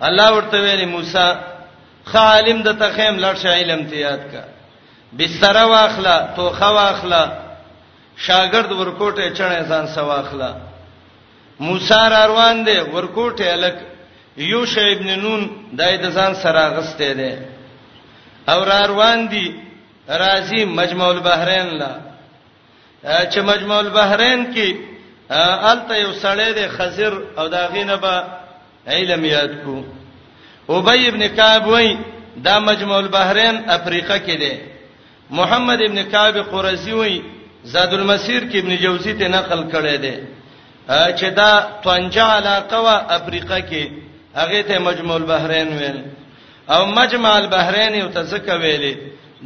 الله ورته ویلي موسی خالم د تخیم لړ شې علم ته یاد کا بستر واخلا توخه واخلا شاګرد ورکوټه چڼې ځان سواخلا موسی را روان دی ورکوټه الک یوشع ابن نون دای د ځان سره غسته دی او را روان دی راځي مجمع البحرین لا چې مجموع البحرین کې الته یو سړی دی خزر او دا غینه به علم یاد کو ابی ابن کعب وای دا مجموع البحرین افریقا کې دی محمد ابن کعب قرزی وای زاد المسیر کې ابن جوزی ته نقل کړی دی چې دا طنجه علاقه وا افریقا کې هغه ته مجموع البحرین ویل او مجمع البحرین یو تزکه ویلې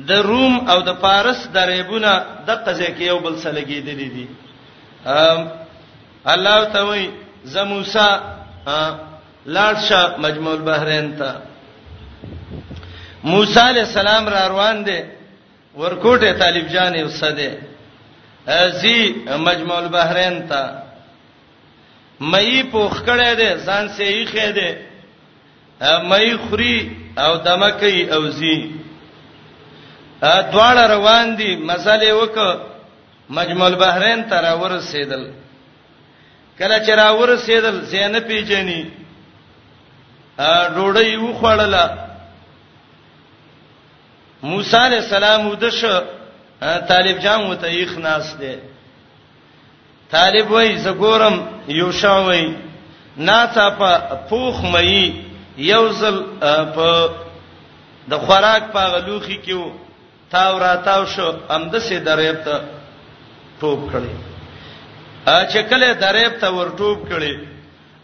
د روم او د پارس د ریبونه د قضې کې یو بل سره لګیدلې دي الله ته وی زموسی لاړشه مجموع البحرین ته موسی علی السلام را روان دي ورکوټه طالب جان یو سده ازي مجموع البحرین ته مې پوخ کړه دې ځان سې یې خې دې مې خوري او دمه کوي او زی دواړه روان دي مسالې وک مجمع البحرین تر ورسېدل کله چې را ورسېدل زین پیجنې ډوړی و خړله موسی علی السلام ودش طالب جام وته یخ ناس دی طالب وای زګورم یو شاوي ناڅا په پوخ مې یو ځل په د خوراک په غلوخي کې و تاو را تاو شو امد سي دریب ته ټوب کړي ا چې کله دریب ته ور ټوب کړي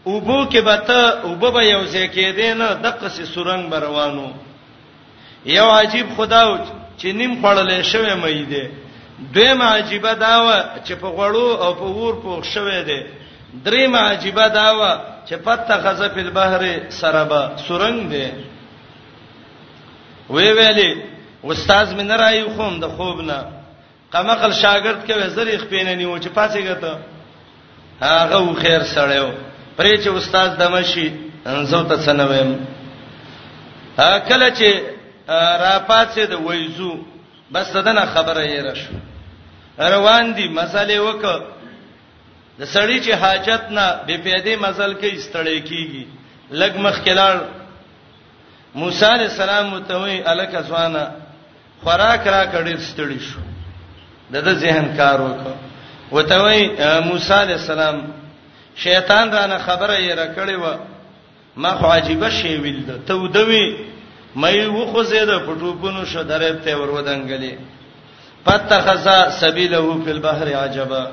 او بو کې به ته او به یو ځای کې دین د قصې سورنګ بروانو یو عجیب خداو چې نیم خړلې شوی مې دی دویم عجیب دا و چې په غړو او په ور پوښ شوی دی دریم عجیب دا و چې پته غزه په بحر سره به سورنګ دی وی ویلې استاد مې نه راي خوم د خوب نه قمقل شاګرد کې وزرې خپینه نیو چې پاسې غته هغه و خیر سړیو پرې چې استاد دمشي زو ته سنویم کله چې را پاتې د وایزو بس دنه خبره یې راشو روان دي مسالې وک د سړی چې حاجت نه بے پیدې مزل کې استړې کیږي لګ مخ کلار موسی علی السلام متوي الک ځوانه خوراک را کړی ستړي شو د د ذهن کار وکړ وته وای موسی علی السلام شیطان رانه خبره یې را کړې و ما خو عجیب شی ویل ته ودوي مې وخو زیاده پټوپونو شو درب ته ور ودانګلې فتخذا سبيله في البحر عجبا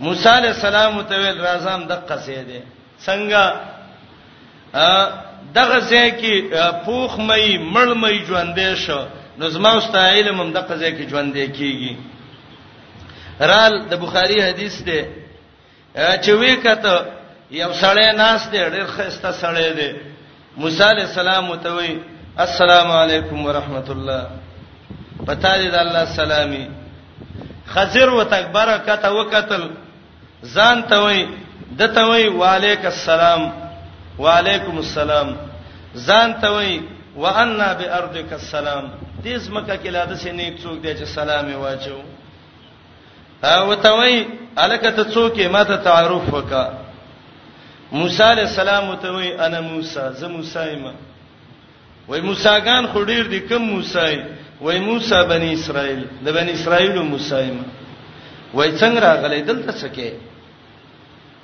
موسی علی السلام ته ویل راځم د قصې ده څنګه دغه ځای کې پوخ مې مړ مې ژوندې شو نو زما واست علم هم دغه ځای کې ژوندې کیږي رال د بخاری حدیث دی چې وې کته یو سړی ناس دی ډېر خسته سړی دی موسی علی السلام ته وی السلام علیکم ورحمت الله پتا دې د الله سلامي خزر وتکبر کته وکتل ځان ته وای دته وای وعلیک السلام وعلیکم السلام ځان ته وای وانا بارضک السلام دې زمکه کې لاده سي نه څوک دی چې سلام یې واچو او ته وای الکه ته څوک یې ماته تعارف وکا موسی علی السلام ته وای انا موسی زه موسی یم وای موسی ګان خو ډیر دي کم موسی وای موسی بنی اسرائیل د بنی اسرائیل موسی ما وای څنګه راغلی دلته سکه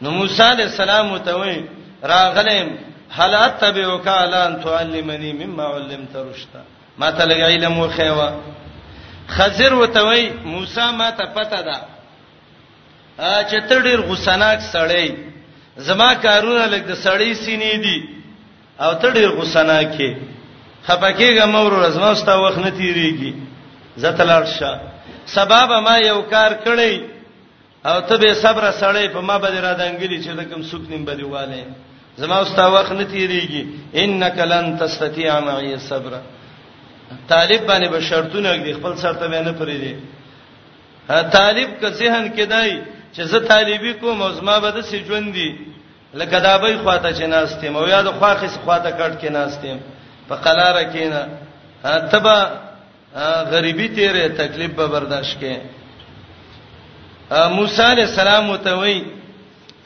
نو موسی علی السلام ته وای راغلم هل اتبعک الان تعلمنی مما علمت رشدا ما ته لګ علم وخیوا خضر وته وای موسی ما ته پته ده چې تر ډیر غسناک سړی زما کارونه لګ د سړی سینې دي او ته ډیر غوسه نه کې خپکیګه مور رزما ستا وخت نه تیریږي زتلړ شه سبب ما یو کار کړی او ته به صبر سړی په ما باندې را دنګلی چې د کوم سوک نیم باندې واله زما ستا وخت نه تیریږي انک لن تستطيع معي صبر طالب باندې به شرطونه دي خپل سره ته نه پرې دي طالب که ذهن کې دای چې زه طالبي کوم او زما به د سې ژوند دي لکه دا به خواته چې ناشته مو یا د خواخې خواته کټ کې ناشته په قلار کې نه تبا غریبی تیرې تکلیف به برداشت کې موسی علی السلام وتوي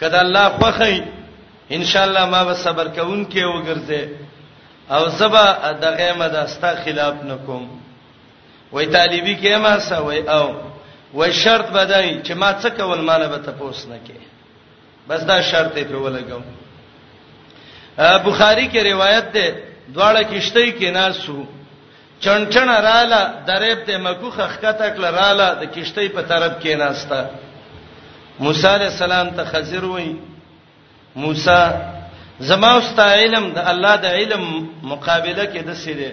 کدا الله خوخی ان شاء الله ما به صبر کوون کې وګرځي او زبا دغه مده ستا خلاف نکوم وای طالبي کې ما سوي او وای شرط بدای چې ما څه کول مال به تاسو نه کې بس دا شرط یې په ولګو بخاری کې روایت ده دواړه کیشته کې ناسو چنچن رااله درېب ته مکوخه خکته کړه رااله د کیشته په طرف کې ناستا موسی علی السلام ته خزر وای موسی زما واست علم د الله د علم مقابله کې د سیده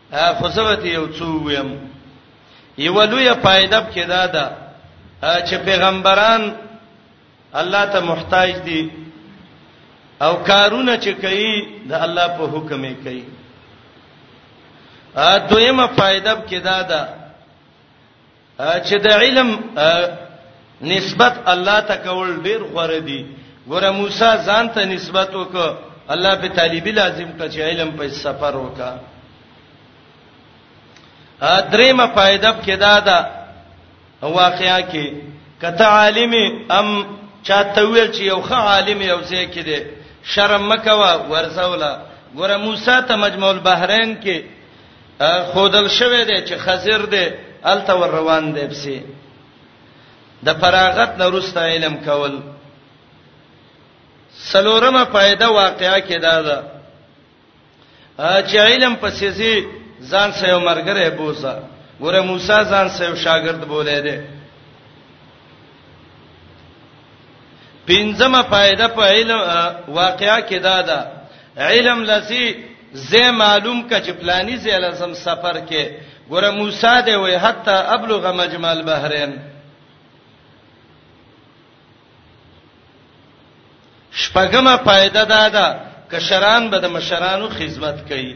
خو زه به یو څو ویم یو لوی فائدہ کې دا ده چې پیغمبران الله ته محتاج دي او کارونه چې کوي د الله په حکم یې کوي ا دویمه فائدہ کې دا ده چې د علم نسبت الله ته کول ډیر غوړه دي ګوره موسی ځان ته نسبت وک الله په طالبی لازم ک چې علم په سفر وکا ا دریمه فائدہ کې دا ده واقعیا کې کته عالم ام چاته ویل چې یو ښه عالم یو ځای کې دی شرم مکوا ورزولا ګوره موسی ته مجموع البحرین کې خودل شوه دی چې خزر دی الته ور روان دی پسې د فراغت نه روسته علم کول سلورمه فائدہ واقعا کې دا ده چې علم پسې زی ځان سره مرګره بوزا ګوره موسی ځان سره شاګرد بولې دی پنځمه فائدہ په علم واقعیا کې دا ده علم لسی زه معلوم ک چې پلاني زه لازم سفر کې ګوره موسی دی وای حتی ابلغ مجمع البحرین شپږمه فائدہ دا ده کشران به د مشرانو خدمت کوي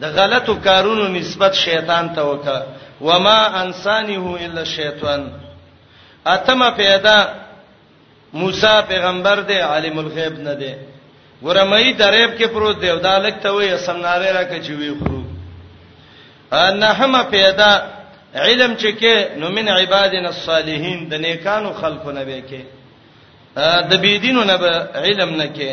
د غلطو کارونو نسبت شیطان ته وکړه وما انسانه الا الشیطان اتمه پیدا موسی پیغمبر دی عالم الغیب نه دی ګورمای دریب کې پروت دی او دا لکته وي سمناره راکې چې وی خورو انهمه پیدا علم چې کې نو من عبادنا الصالحین د نیکانو خلقونه به کې د بيدینو نه علم نه کې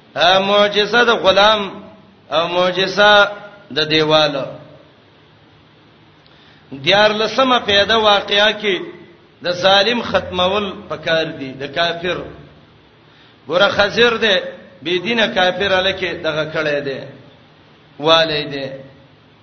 معجزه د غلام او معجزه د دیوال دیار لسمه پیدا واقعیا کې د ظالم ختمول پکار دي د کافر ګوره خزر دی بی دینه کافر الکه دغه کړه دی والي دی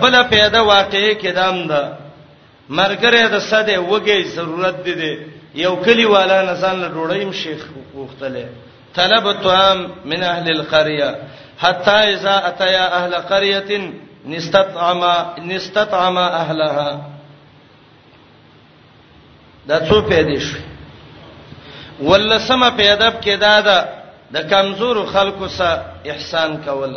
بل پیدا واقعې کې دام ده مرګره د صد وګي ضرورت دي دي یو کلی والا نسان له ډوړیم شیخ وختله طلب طعام من اهل القريه حتا اذا اتيا اهل قريه نستطعم نستطعم اهلها دا څو پیدا شو ولسمه پیدا کې دا ده د کمزور خلکو سره احسان کول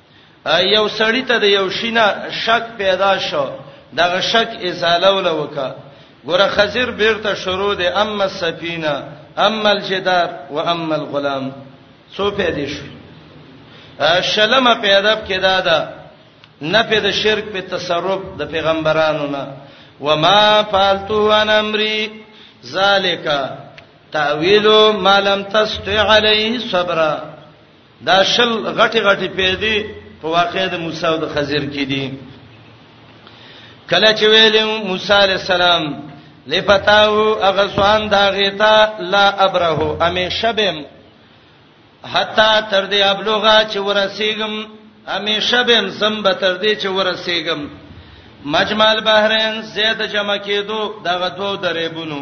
یو سړی ته د یو شینه شک پیدا شو دغه شک ازاله ولوکا ګوره خزر بیرته شروع دی اما السفینه اما الجدار و اما الغلام څو پیدا شو شلمه پیدا کېدا ده نه په د شرک په تصرف د پیغمبرانو نه و ما فالتو ان امري ذالک تاویل ما لم تستطع علیه صبر دا شل غټي غټي پیدي په واقع د موسی او د خضر کې دي کله چې ویل موسی علی السلام لپتاو هغه سوان دا غیتا لا ابره همیشه بم حتا تر دې ابلغه چې ورسیږم همیشه بم زم به تر دې چې ورسیږم مجمل بحرین زید جمع کېدو دغه دوه درېبونو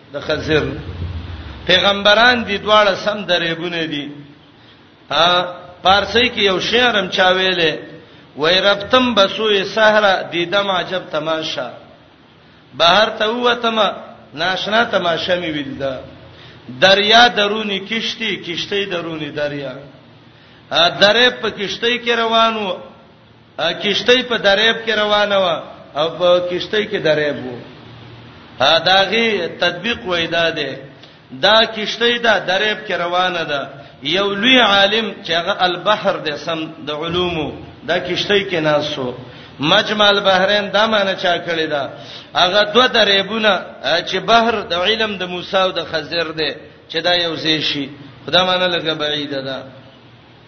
د خضر پیغمبران دي دواړه سم درېبونه دي ا پارسي کې یو شعر هم چا ویلې وای ربتم بسوې صحرا دي دم عجب تماشا بهر ته وتم ناشنا تماشا می ویلدا دریا درونی کشتی کشتی درونی دریا درې په کشتی کې روانو کشتۍ په دریاب کې روانه و او په کشتۍ کې دریاب وو داغي تطبیق وای دا ده دا کشتۍ دا دریاب کې روانه ده یو لوی عالم چې هغه البحر د سم د علومو دا کشتۍ کې ناسو مجمع البحرین دا معنی چا کړی دا هغه دوه دریبونه چې بحر د علم د موسی او د خضر دی چې دا یو ځای شي خدای معنی لګه بعیده ده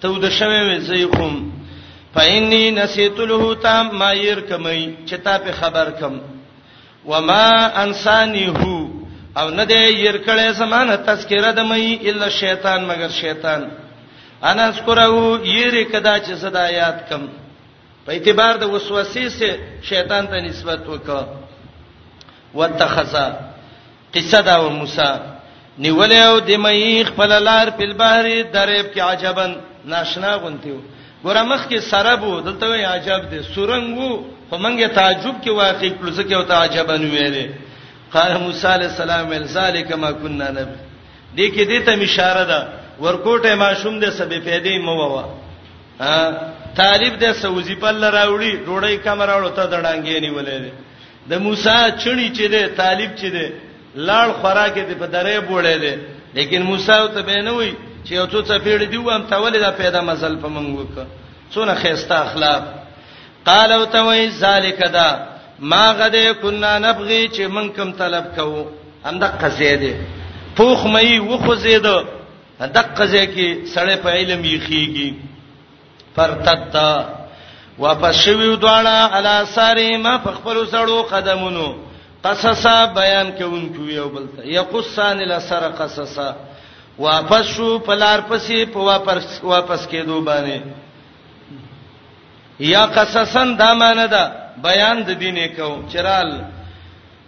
تود شوی وې زې کوم فإني نسيت له تام ما ير کمي چې تا په خبر کم وما انساني هو او نه دې ير کړه زمانه تذکرہ د مې الا شیطان مگر شیطان انا اذكره ير کدا چې صدا یاد کم په اعتبار د وسوسې سره شیطان ته نسبت وکړه وتخذا قصه دا و موسی نیولې او د مې خپل لار په بحر درېب کې عجبن ناشنا غونتیو ګوره مخ کې سرب وو دلته وی عجب دي سورنګ وو خو مونږه تعجب کې واقع کړو ځکه او تعجبن ویلې قال موسی علی السلام ول ذالک ما كنا نبی دې کې دې ته اشاره ده ورکوټه ماشوم دې سبې پیدې مو ووا ها طالب دې سوزي په لراوړي ډوړې کمراوړو ته دړانګې نیولې د موسی چړي چې ده طالب چې ده لاړ خوراکه دې په درې بوړې ده لیکن موسی او ته به نه وي چې یو څو څپېړې دی وام ته ولې دا پیدا مزل په منګو ک څونه خيسته اخلاق قال او ته وای ذالک دا ما غده کنا نبغي چې من کم طلب کوو هم د قضیه ده پوخ مې وخو زیدو دقه ځکه سړی په علم یې خيږي فرتد واپس شویو دواړه علا ساری ما په خپل سړو قدمونو قصصا بیان کوونکو یو بل ته یقصان لسر قصصا واپس شو پلار پسې په واپس واپس کېدو باندې یا قصصن دا معنی ده بیان د دینې کو چرال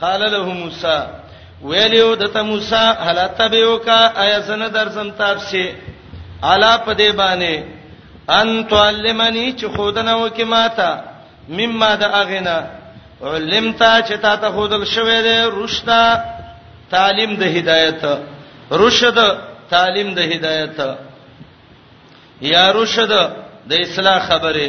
قال له موسی ویلو د ته موسی هل تبعو کا ایا زنه درځم تاسو علا په دې باندې ان تعلمنی چې خودنه وکي ماته مما د اغنا علمتا چې تا ته خودل شوې ده رشدا تعلیم د هدایت رشد تعلیم د هدایت یا رشد د اصلاح خبره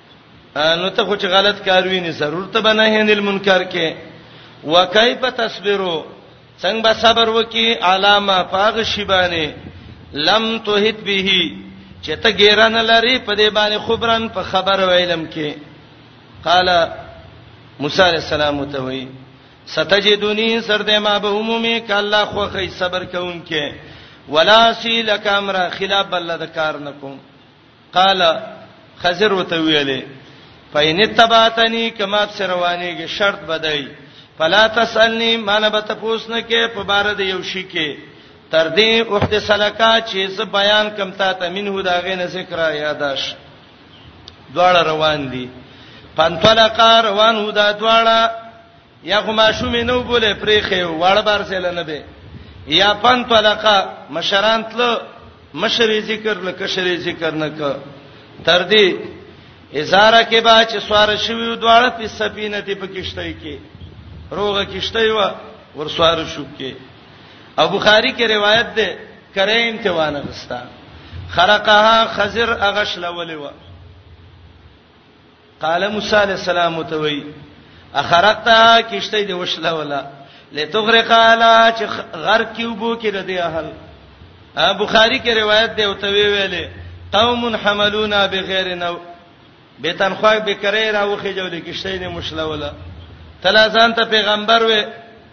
نو ته خو چې غلط کار ویني ضرور ته بنه هین المنکر کې وکيف تصبرو څنګه به صبر وکي علامه پاغ شیبانه لم توحید به چې ته ګیران لري په دې باندې خبرن په خبر ویلم کې قال موسی علیہ السلام ته وی ستجدونی سر دې ما به عمومي ک الله خو خی صبر کوونکې ولا سی لک امر خلاف بل د کار نکوم قال خضر وته ویلې فین تبعتنی کما بسروانیږي شرط بدای فلا تسالنی مال به تاسو نه کې په بار د یو شی کې تر دې اوخت سلکا چې ز بیان کم تا ته منه دا غې نه ذکر یاداش دواړه روان دي پنتلقا روان هدا دواړه یا خو ماشوم نه وبوله پریخه واړه بار سره نه به یا پن طلقه مشران تل مشری ذکر لکه شری ذکر نه ک تر دې ازاره کې با چې سوار شوی دواړه په سفینه ته په کشته کې روغه کشته و ور سوار شو کې او بخاری کې روایت ده کریم ته وانه غستا خرقها خزر اغش لولې و قال موسی علیہ السلام متوي اخرقتا کشته دی وشله ولا لتغرق علا چې غرق کیو بو کې د دې اهل بخاری کې روایت دی او ته ویلې قوم حملونا بغیر نو به تنخواه به کرے را وخه جوړې کشته دی مشله ولا تلازان ته پیغمبر وې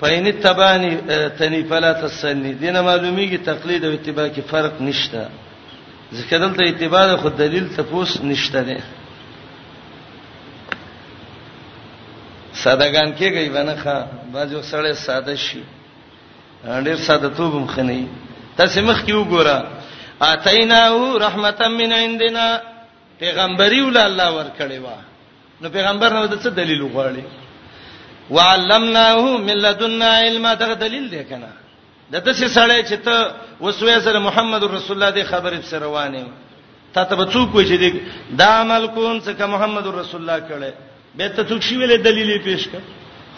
فین تبانی تنی فلا تسنی دینه معلومیږي تقلید او اتباع کې فرق نشته ځکه دلته اتباع د خود دلیل تفوس نشته نه سادهګان کېږي باندې ښا باجو سړی ساده شي ډېر ساده توبم خني تاسو مخ کې وګوره اتیناو رحمتا من عندنا پیغمبري ول الله ورکړي وا نو پیغمبر نو د څه دلیل وغواړي وعلمناه من لدنا علم دا دلیل دی کنه د دسه سړی چې ته وسوې سره محمد رسول الله دی خبرې سره روانه تا ته به څوک وایي چې دا عمل کوم چې محمد رسول الله کړي به ته څوک شي ویلې دلیل پیش کړ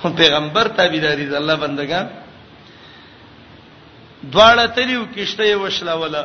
هم پیغمبر تابعداري د الله بندگان دواړه تلیو کشته وشلا ولا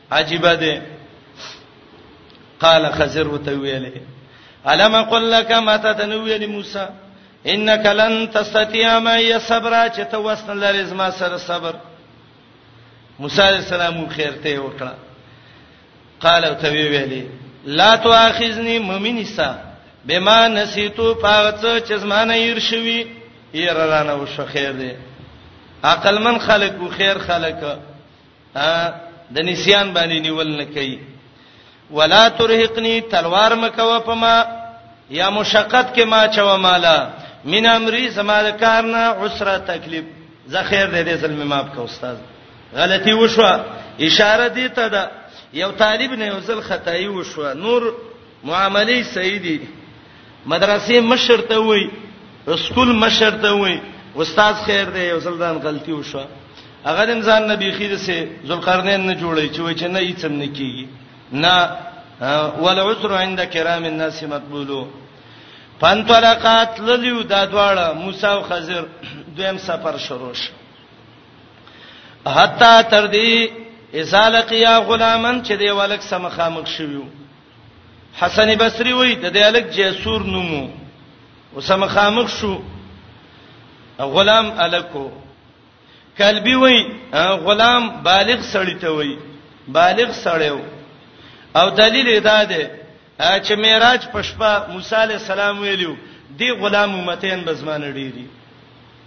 عجیب ده قال خزر وتویلې الم قل لك ما تتنویل موسی انك لن تستطيع ما يصبر چې ته وسن لري زما سره صبر موسی عليه السلام خیر ته وکړه قال او توی ویلې لا تواخذني مؤمنسا بما نسيتو پاغڅ چې زما نه ير شوی ير رانه وشو خیر دی عقل من خلق او خیر خلق د نسیان باندې نیول نه کوي ولا ترهقنی تلوار مکو په ما یا مشقت کې ما چوا مالا من امری زما د کار نه عسره تکلیف زه خیر دې دې سلمې ماف کا استاد غلطي وشوه اشاره دي ته ده یو طالب نه یو ځل خدای وشوه نور معاملې صحیح دي مدرسې مشر ته وای سکول مشر ته وای استاد خیر دی یو ځل دان غلطي وشو هغه دم ځان نبی خیر سه ذوالقرنین نه جوړی چې وای چې نه هیڅ نه کیږي نه ولعذر عند کرام الناس مقبولو فانطلقات للیو دا دواړه موسی او خضر دویم سفر شروع شو حتا تر دې ازالقیا غلامن چې دی ولک سم خامخ شویو حسن بصری وای د دې الک جیسور نومو وسم خامخ شو غلام الکو کلبی وای غلام بالغ سړی ته وای بالغ سړیو او دلیل ادا ده چې معراج پښپا موسی علی السلام ویلو دی غلام امتین بزمان ډیری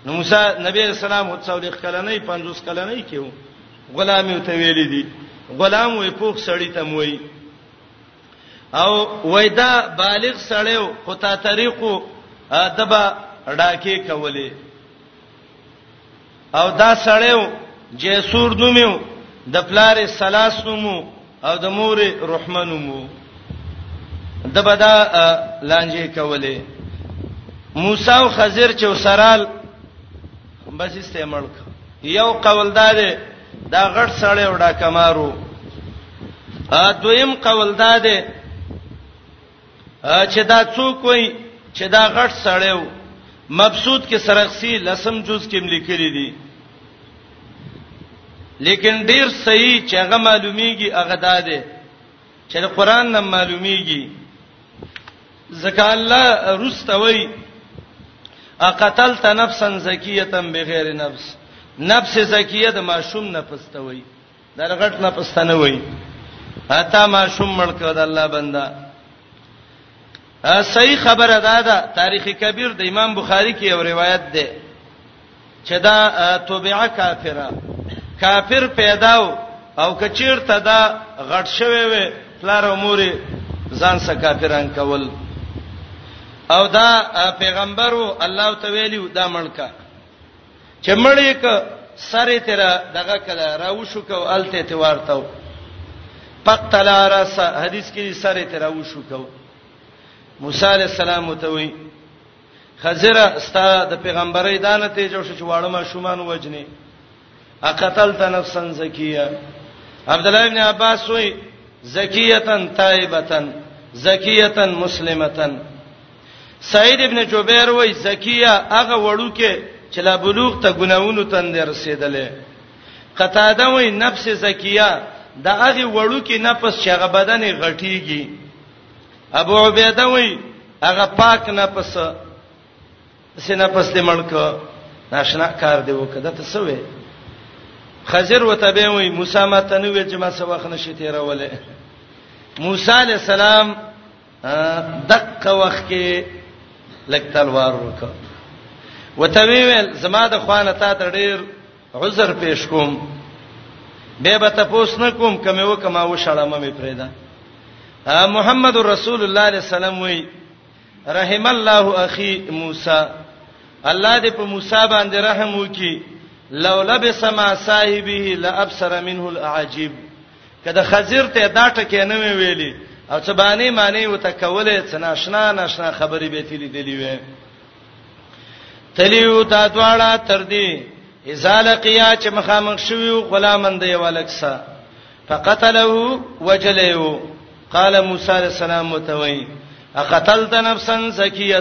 نو موسی نبی رسول الله 40 کلنې 50 کلنې کېو غلام یو ته ویلې دي غلام وې پوخ سړی ته موي او وېدا بالغ سړیو خو تا طریقو دبا ډاکې کولې او دا سړیو جیسور دومیو د پلار سلاس نومو او د مور رحمن مو د بدا لانجه کوله موسی او خضر چې وسرال بس استعمال ک یو قول دا دی دا غټ سړی وډا کمارو ا دویم قول دا دی چې دا څوک وای چې دا غټ سړی و مبسوط کې سرخسی لسم جز کې ملکري دي لیکن ډیر صحیح چې هغه معلومیږي هغه دا ده چې د قران نه معلومیږي ځکه الله رستوي اقتلت نفسا زکیه بغیر نفس نفس زکیه د ماشوم نه پستوي دا غټ لا پستانه وای اته ما شوم ملک د الله بندا ا صحیح خبره ده دا تاریخ کبیر د امام بخاری کې یو روایت ده چې دا توبعه کافره کافر پیداو او کچیر ته دا غټ شوی وي پلار امور ځان سره کافران کول او دا پیغمبرو الله تعالی دا ملک چې مړی ک سره تر دغه کله راوشو کو الته ته ورتاو فقتل راس حدیث کې سره تر راوشو کو موسی علی السلام ته وی خزره ستا د پیغمبري دانه ته جوړ شو چې واړه ما شومان وجنی اقتلت نفسا زکیه عبد الله ابن عباس وی زکیه تائبه زکیه مسلمه سعید ابن جبیر وای زکیه هغه وړو کې چې لا بلوغ ته ګناونو تند رسیدلې قتاده وای نفس زکیه دا هغه وړو کې نفس چې هغه بدن غټیږي ابو عبیده وای هغه پاک نفس سینه پس دې ملک ناشنا کار دی وکړه ته څه وې خضر وته به وای موسی ما تنوې چې ما څه وخت نشي تیرولې موسی علی السلام دک وخت کې لک تلوار وکړ وته ویل زما د خوانه تا ته ډیر عذر پیش کوم به به تاسو نه کوم کوم یو کما و شړم مې پرېدا محمد رسول الله علیه السلام وی رحم الله اخي موسی الله دې په موسی باندې رحم وکي لو لبس ما صاحبه لابصر منه الاعجب کله خزیر ته دا ټکې نه وی ویلي او څه باندې معنی وته کولې څه ناشنا ناشنا خبرې به تیلې دلی وې تلیو تا دواړه تر دې ازاله قیا چې مخامخ شوی او غلامند یې ولکسا فقتله وجلهو قال موسی علیہ السلام متوي اقتلت نفسا زکیه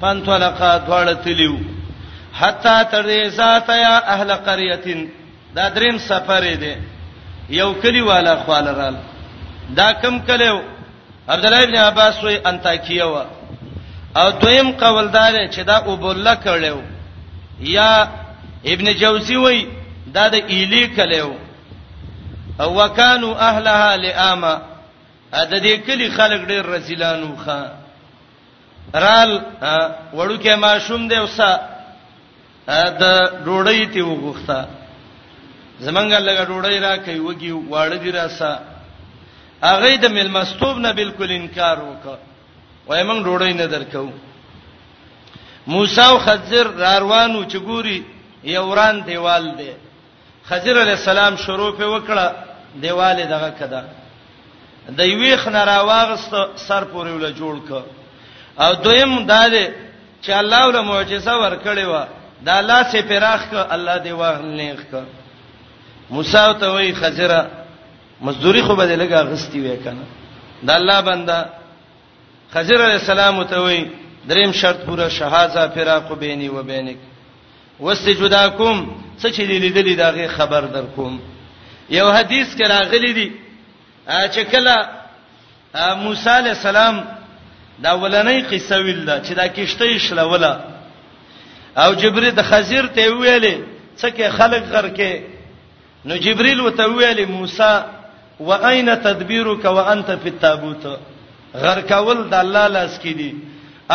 فانطلقا دواړه تلیو حتا تر دې ذات یا اهل قريه دا دریم سفر دی یو کلی والا خالرال دا کم کلیو عبد الله ابن عباس وی انتاکیه وا او دویم قول دار چې دا وبوله کړو یا ابن جوزی وی دا د ایلی کلیو او وکانو اهلها لاما د دې کلی خلک ډیر رزیلانو خان رال وړوکه ماشوم دی اوسه د ډوړی ته وغوښته زمنګ لګه ډوړی را کوي وږي واړه دی راسه هغه د ملمستوب نه بالکل انکار وکړ وای موږ ډوړی نه درکو موسی او خضر روانو چې ګوري یو وران دیوال دی خضر علیه السلام شروع په وکړه دیواله دغه کده د یویخ نه راواغست سر پورې ول جوړ ک او دویم داله چې الله ول معجزه ورکړې و دا الله سي پراخ ک الله دی واغلنیخ ک موسی ته وی خزره مزدوری خو به لګه غستی وې کنه دا الله بنده خضر علیہ السلام ته وی دریم شرط پورا شهازه فراق بیني و بینک وست جدا کوم څه چې لیدلې داغه خبر در کوم یو حدیث کې راغلی دی چې کله موسی علی السلام دا ولنې قصه ویل دا چې دا کشته شلوله او جبرئیل د خزیر ته ویلې څکه خلق غر کې نو جبريل وته ویل موسی واين تدبيرك وانت في التابوت غر کول د الله لاس کې دي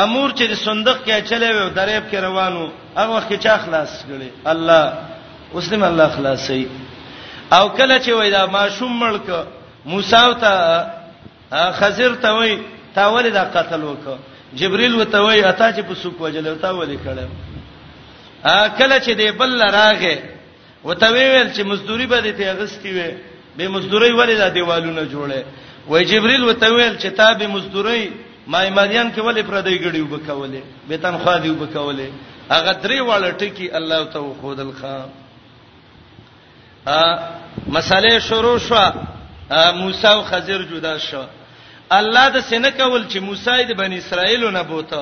امور چې صندوق کې چلے و دریب کې روانو هغه وخت کې چا خلاص کړي الله مسلم الله خلاصي او کله چې وای دا ماشوم ملک موسی او ته خضر ته وای تا ولې دا قتل وکړه جبريل وته وای اته چې په سوق وجل او تا ولې کړم ا کله چې دی بل راغه وته ویل چې مزدوري به دې ته غستی وي به مزدوري ولې دا دیوالونه جوړه وای جبريل وته ویل چې تا به مزدوري ما ایمانیان کې ولې پر دې غړي وبکولې به تنخوا دی وبکولې هغه درې واړه ټکی الله ته خودل خا ا مسالې شروع شو موسی او خضر جدا شو الله د سینه کول چې موسی د بنی اسرائیل نه بوته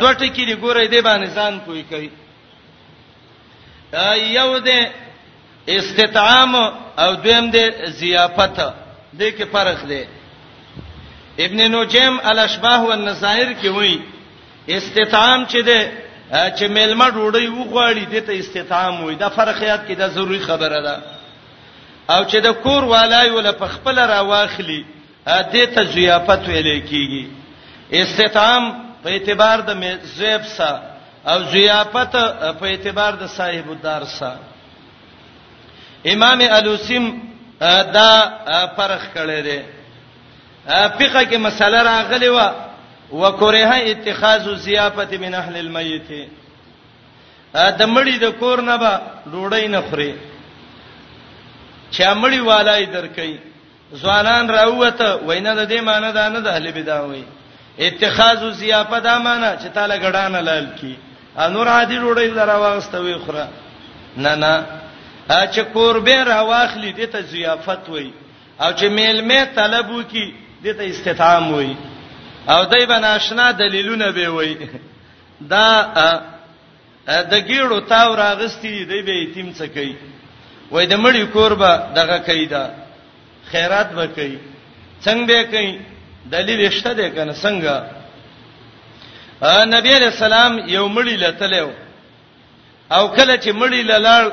دوه ټکی دی ګورې دی باندې ځان پوي کوي یو دی استطعام او دویم دی ضیافت دې کې فرق دی ابن نجیم الاشباه والنظائر کې وایي استطعام چې دی چې ملما ډوډۍ وغواړي دې ته استطعام وایي دا فرق یاد کې دا ضروری خبره ده او چې د کور والای ول په خپل را واخلي دې ته ضیافت ویل کیږي استطعام په اعتبار د زیب سا او ضیافت په اعتبار د صاحب الدار سا امام الوسیم دا فرق کړی دی فقہ کې مسله راغلی و وکره اتخاذ ضیافت من اهل المیت د مړی د کور نه به ډوړی نه خوري چې مړی والای درکې ځوانان راوته وینا د دې معنی دا نه د اهل بدعه وي اتخاذ زیافه دا معنی چې تعالی غډان لال کی انور عادی ډوړی لرا واغسته وی خره نه نه چې قربه را واخلې دې ته زیافت وای او چې میلمه طلب وکي دې ته استطعام وای او دای بناشنا دلیلونه به وای دا د ګیړو تاو راغستی دی دی به یتیم څه کوي وای د مړی کور به دغه کوي دا خیرات به کوي څنګه به کوي دلیل شته ده کنه څنګه نبی علیہ السلام یو مړی لتلو او کله چې مړی لاله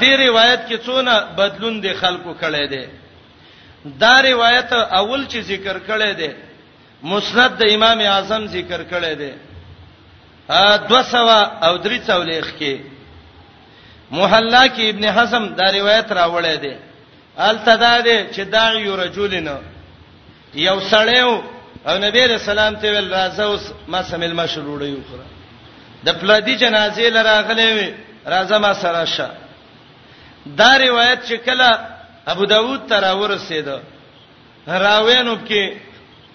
دې روایت کې څونه بدلون دي خلکو کړي دي دا روایت اول چې ذکر کړي دي مسند د امام اعظم ذکر کړي دي 200 او 300 لیک کې محلا کې ابن حزم دا روایت راوړی دی التدا دی چې داعی رجلن یو سړی او نبی رسول سلام ته ویل راځه اوس ما سمل ما شروع ډیو خره د پلادي جنازې لراغلې وي راځه ما سره شه دا روایت چې کله ابو داوود تر ورسېد راوینو کې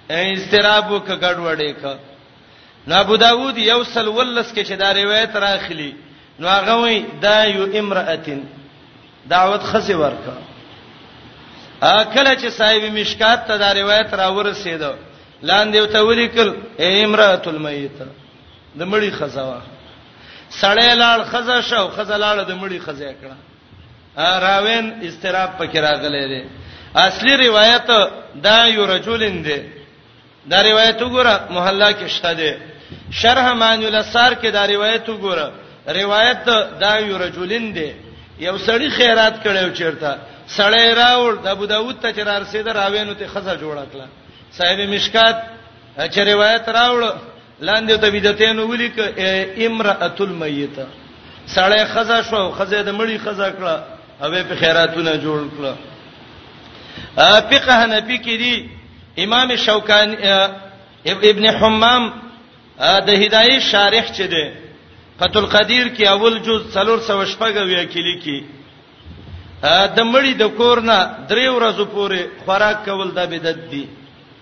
استراب وکړ ګډوډې کړ نو ابو داوود یو سل ولس کې چې دا روایت راخلی نو هغه وی دا یو امراتن دعوت خزه ورکا اکل چې صاحب مشکات ته دا روایت را ورسېده لاندې وته ولیکل اے امرات المیت د مړی خزوا سړی لاړ خزه شو خزه لاړ د مړی خزه کړه راوین استراب پکې راغلې ده اصلي روایت دا یو رجولین ده دا روایت وګوره محلا کې شته دی شرح معنی الاسار کې دا روایت وګوره روایت دا یو رجلین دی یو سړی خیرات کړو چیرته سړی راوړ د ابو داوود ته چر ارسیده راوینو ته خزه جوړ کړه صاحب مشکات چې روایت راوړ لاندې ته بدعتین ولیک امرأه المیت سړی خزا شو خزا د مړی خزا کړه او په خیراتونه جوړ کړه فقه نبی کې دی امام شوکانی ابن حمام د هدايه شارح چي دی فتح القدیر کې اول جز 316 ویا کې لیکي د مړی د کورنا درې ورځې پورې خوراک کول د بدعت دی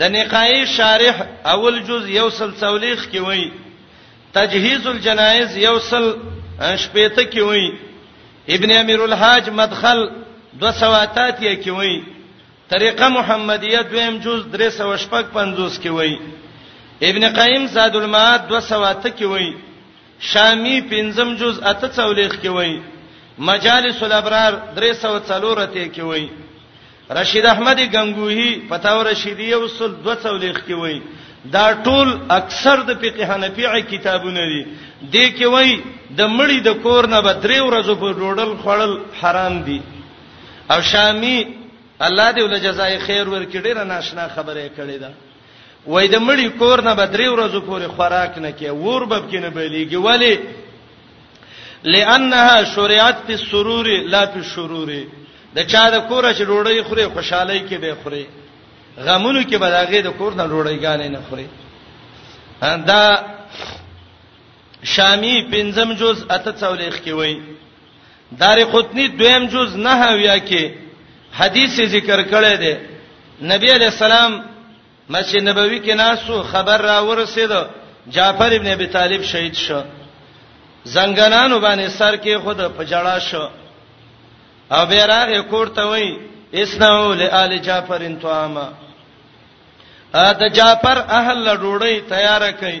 د نقای شارح اول جز یو سل څولیخ کې وای تجهیز الجنایز یو سل شپېته کې وای ابن امیر الحاج مدخل 208 یې کې وای طریقه محمدیه دویم جز 355 کې وای ابن قیم زاد المعاد 208 کې وای شامی پنځم جز اته څولېخ کې وایي مجالس الابرار 304 ته کې وایي رشید احمد غنگوهی فتاوا رشیدیه اصول 2 څولېخ کې وایي دا ټول اکثر د فقه حنفی کتابونه دي د کې وایي د مړی د کور نه به درې ورځې په ډوډل خړل حرام دي او شامی الله دې ول جزای خیر ورکړي ډیره ناشنا خبره کړې ده وای د مړی کور نه به درې ورځې پورې خوراک نه کې ور بب کې نه بلیږي ولی لانها شریعت په سرور لا په شرور د چا د کور چې ډوړی خوري خوشحالي کې به خوري غمونو کې به داګه د کور نه ډوړی غانې نه خوري دا شامی پنځم جز اته څولېخ کې وای دار قطنی دویم جز نه اویا کې حدیث ذکر کړی دی نبی علیہ السلام مسجد نبوي کې ناسو خبر را ورسید جعفر ابن ابي طالب شهید شو زنګنانو باندې سر کې خود پجړا شو او بیراغه کوړته وای اسنو لآل جعفر انتواما ا د جعفر اهل ډوړی تیار کړي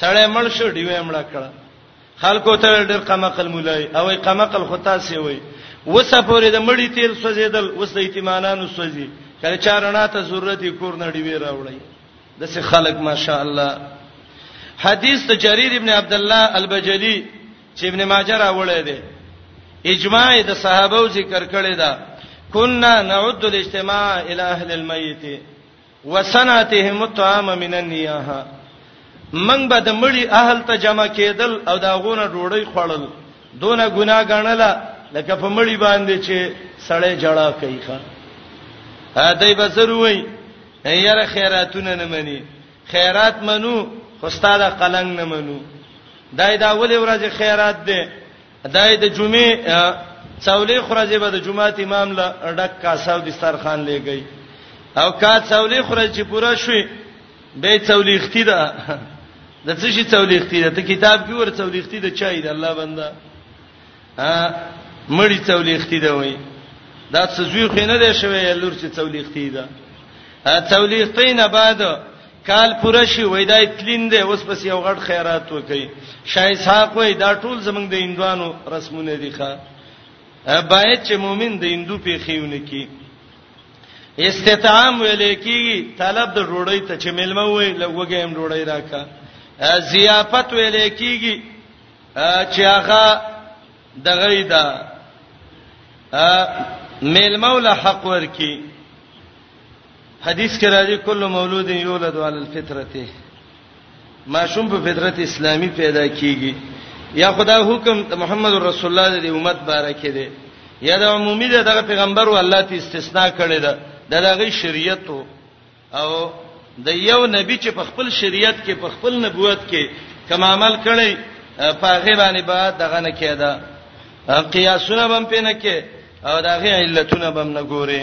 سړی مړ شو ډیوه مړ کړه خلکو ته ډېر قمقل مولای او قمقل خو تاسو وي وسه پورې د مړی تیل سوځیدل وس د ایتمانانو سوځي کله چارنا ته ضرورت یې کور نه ډیوه راوړی د څه خلک ماشاء الله حدیث ته جریر ابن عبد الله البجلی چې ابن ماجه راوړی دی اجماع د صحابه ذکر کړی دا کنا نعد الاجتماع الى اهل الميت وسناتهم الطعام من النياه من به د مړي اهل ته جمع کېدل او دا غونه ډوړی خړل دونه ګناه غنله لکه په مړي باندې چې سړی جړه کوي ښا دای به زروي یاره خیراتونه نه مني خیرات منو خو ستاده قلنګ نه منو دای دا ولې ورځ خیرات ده دای د جمعې څولې خورځې به د جمعات امام له ډک کاساو د سترخان لګی او کا څولې خورځ چې پوره شوي به څولې ختی ده د څه شي څولې ختی ده ته کتاب کې ور څولې ختی ده چای ده الله بندا ا مړی څولې ختی ده وای دا څه زوی خو نه دی شوی لور چې څولې ختی ده څولې ختی نه بعد کال پوره شي وای دا تلین دی اوس پس یو غټ خیرات وکي شای صاحب وای دا ټول زمنګ د هندوانو رسمونه دي ښا باید چې مؤمن د هندو په خيونه کې استطعام ویل کی طلب د ډوړی ته چې ملما وای لوګه هم ډوړی راکا ضیافت ویل کیږي چې هغه دغه دا ملما ول حق ورکی حدیث کې راځي کله مولود یولد علی الفطرته ماشوم په فطرت اسلامي پیدا کیږي یا خدا حکم ته محمد رسول الله د امت بارکه دی یا د عمومي دغه پیغمبر او الله ته استثناء کړی دا دغه شریعت او د یو نبی چې په خپل شریعت کې په خپل نبوت کې کوم عمل کړی په هغه باندې به دغه نه کېدا قیاسونه بم پینې کې او دغه علتونه بم نه ګوري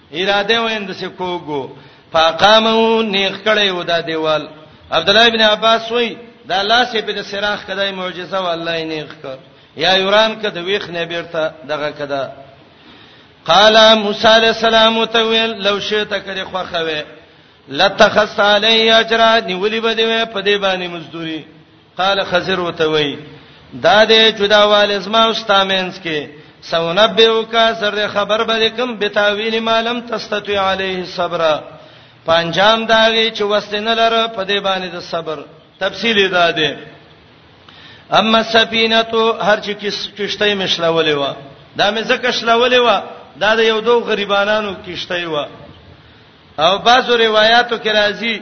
اراده ویند سه کوګو فقامو نیخ کړي و دا دیوال عبد الله ابن عباس وای دا لاسه په د سراخ کدای معجزه والله نیخ ک یا یوران ک د ویخ نه بیرته دغه کده قال موسی علیہ السلام تویل لو شئت کری خوخوي لتخص علی اجر نیولی بده په دې باندې مزدوري قال خضر وتوي دا دې جدا والي زما او ستامنس کې سونبئک سر خبر به کوم بتاویل مالم تستطيع عليه صبر پنجام داږي چې وسنه لره په دې باندې د صبر تفصیل دا دی اما سفینه تو هر چې کشته مشلولې و دا مې زکه شلولې و دا د یو دوه غریبانو کشته و او بعضو روایتو کې راځي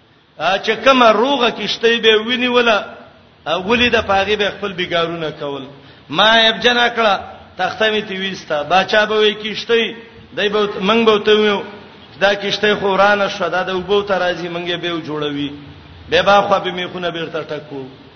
چې کومه روغه کیشته به ویني ولا ولې د پاغي به خپل بیګارونه کول ما ابجنا کړه تخته می تی وستا بچا به وی کیشته دای به منګ به ته ویو دا کیشته خو ورانه شو دا د وبو ترازی منګه به جوړوي به با خو به میخونه بیرته ټکو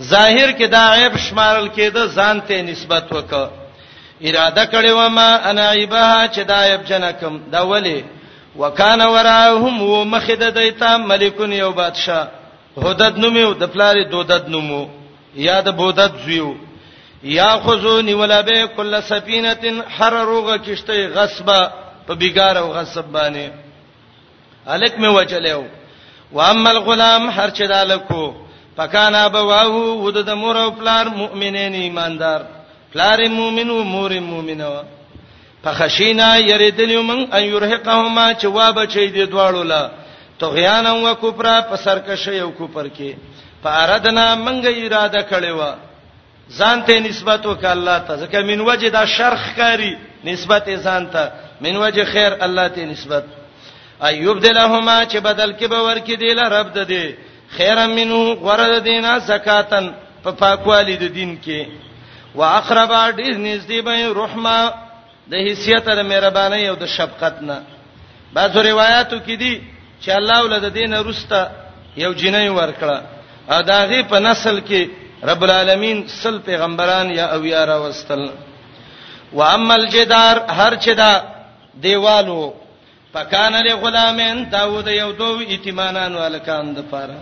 ظاهر کې دا عیب شمارل کېده ځان ته نسبت وکړه اراده کړې و ما انا عیبها چې دا عیب جنکم دا ولی وکانه وراهم و مخد دیتا ملکون یو بادشاہ هدد نومو د پلاری دودد نومو یا د بودد زیو یا خذونی ولا به کل سفینه حرروغه کشته غصبه په بیګار او غصب باندې الک مې وجلو واما الغلام هر چې دا لکو پکانا بواه ود د مور او پلار مؤمنین ایماندار پلار مؤمن او مور مؤمنه فخشینا یریدل من ان یرهقهما چې وا بچی دی دواړو لا طغیان او کفر په سرکشه یو کفر کې فاردنا منګه اراده کړې و ځان ته نسبت وک الله ته ځکه من وجه دا شرخ کاری نسبت ځان ته من وجه خیر الله ته نسبت ایوب دلهما چې بدل کې به ورکې دی له رب ده دی خیر منو غره دینا زکاتن په پاکوالی د دین کې واقرب ډیر نږدې به رحمه د حیثیت د مهرباني او د شفقت نه بعضو روایتو کې دي چې الله ولد دین رستا یو جنۍ ورکړه او داغه په نسل کې رب العالمین سل پیغمبران یا او یا را وستل و اما الجدار هر چې دا دیوالو پکان له غلامین داوود یو دو ایتمانان والکان د پاره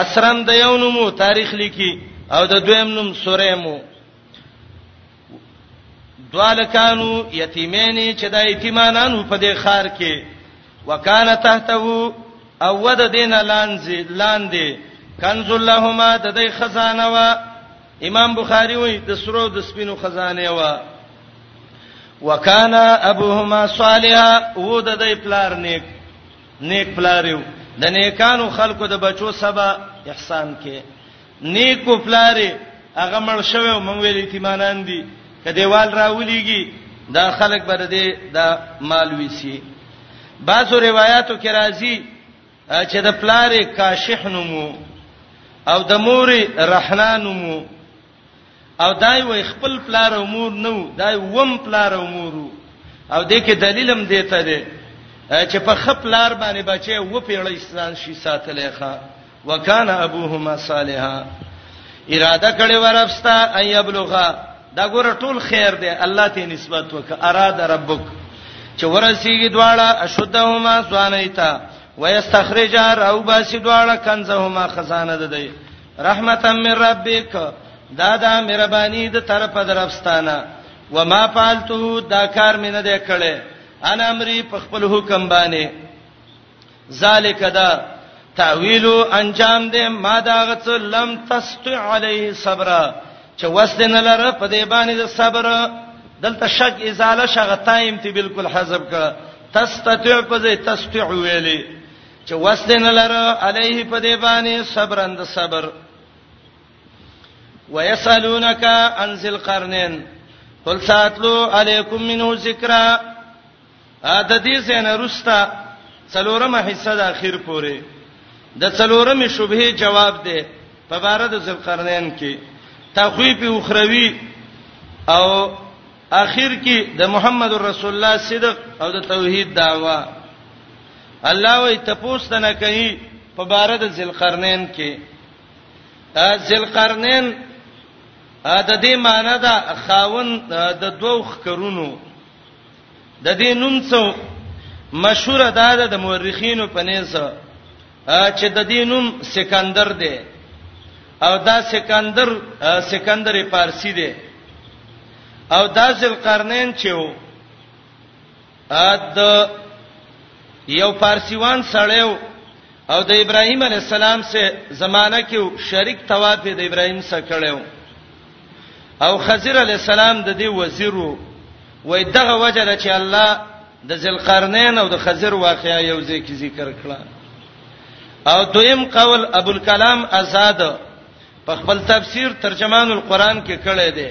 اسرم د یو نومو تاریخ لیکي او د دویم نوم سورېمو دوالکانو یتیمین چې د یتیمانانو په دې خار کې وکانه تحته او ود دین لاندې لاندې کنز اللهما د دې خزانه وا امام بخاری وایي د سرو د سپینو خزانه وا وکانا ابوهما صالحا و د دې پلار نیک نیک پلاریو د نیکانو خلکو د بچو سبا احسان کې نیکو پلارې هغه مړ شوی او مونږ ویل یتیمانان دي کدیوال راولېږي دا خلک بر دې دا مال ویسي بعضو روایتو کې راځي چې د پلارې کاشح نومو او د مورې رحنا نومو او دای وای خپل پلار او مور نو دای وم پلار او مور او د کې دلیلم دیته دی چې په خپلار باندې بچي و پیړې اسلام شي ساتلې ښا وکانا ابوهما صالحا اراده کړې ورپستا اي ابلغا دا ګوره ټول خیر دی الله ته نسبت وک اراده ربک چې ورسیږي دواړه اشدهما سوانیتا ويستخرج راوباسي دواړه کنزهما خزانه ده دی رحمتا من ربک دا د مهرباني د طرف درفستانه وما فعلته دا کار مې نه دی کړی انا امري په خپل حکم باندې ذالک دا تعویل انجام دې ما دا غت لم تستع علیه صبر چې وسد نه لره په دې باندې د صبر دلته شک ازاله شغه تایم تی بالکل حذف کړه تستطيع په دې تستطيع ویلي چې وسته نه لره علیه په دې باندې صبرند صبر ويسالونک عن ذل قرنین قل ساتلو علیکم منه ذکرا ا د دې سینه رستا څلورمه حصہ د اخر پورې د څلورمې شوبه جواب دی په بار د ذوالقرنین کې تخویف اخروی او اخر کې د محمد رسول الله صدق او د توحید دعوا الله وی تپوستنه کوي په بار د ذلقرنین کې ذلقرنین د دې معنی دا خاون د دوو خکرونو د دې نوم څو مشهور ده د مورخینو په نيزه چې د دې نوم سکندر دی او دا سکندر سکندر فارسی دی او دا ذل قرنین چې و اد یو فارسیوان سړیو او د ابراهیم علی السلام سره زمانہ کې شریک طواف د ابراهیم سره کړو او خضر علی السلام د دې وزیرو وای دغه وجه ده چې الله د ذلقرنین او د خضر واقعیا یو ځای کې ذکر کړه او دویم قول ابو الکلام آزاد په خپل تفسیر ترجمان القرآن کې کړی دی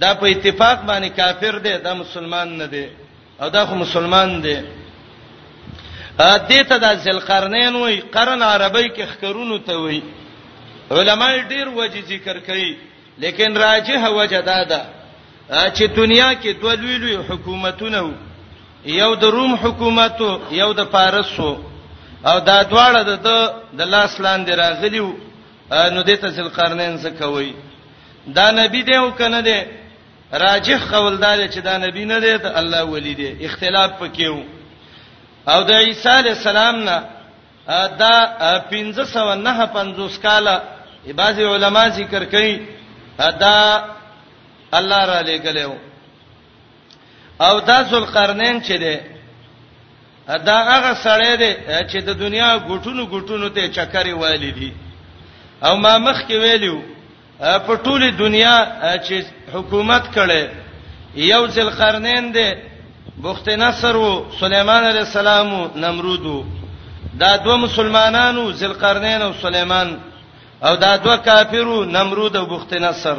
دا په اتفاق باندې کافر دی دا مسلمان نه دی او دا خو مسلمان دی ا دې ته د ذلقرنین وای قرن عربی کې خکرونو ته وای علما ډیر وجه ذکر کوي لیکن راجح وجه دا ده چې دنیا کې دوه لوی لوی حکومتونه وو یو د روم حکومت یو د فارس او دا دواړه د د لاس لاندې راغلیو نو دې ته ذل قرنین څه کوي دا نبی دی او کنه دی راجح قول دا دی چې دا نبی نه دی د الله ولی دی اختلاف پکې وو او د عیسی علی السلام نه دا 1559 کال بعضی علما ذکر کوي دا الله را لګلو او دا ذوالقرنین چې دی دا هغه سړی دی چې د دنیا ګټونو ګټونو ته چکرې والی دي او ما مخ کې ویلو په ټوله دنیا چې حکومت کړي یو ځل قرنین دی بخت نصر او سليمان عليه السلام او نمرود دا دوه مسلمانانو ذل قرنین او سليمان او دا دوه کافرو نمرود او بخت نصر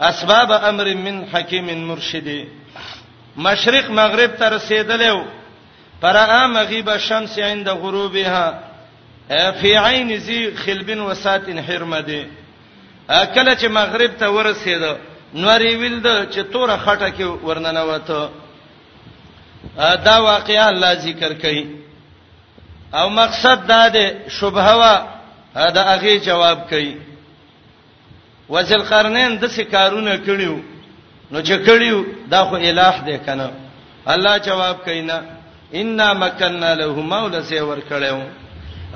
اسباب امر من حکیم مرشد مشرق مغرب ته رسیدلو پرا مغیب شمس عند غروبها فی عین ذی خلب وساتن حرمده کله چې مغرب ته ورسید نورې ویل د چې توره خټه کې ورننه وته دا واقعا الله ذکر کوي او مقصد دا دی شبهه وا دا هغه جواب کوي وذلقرنین د څه کارونه کړیو نو چې کړیو دا خو الٰه دې کنه الله جواب کینا ان مکننا له مولا سی ور کړو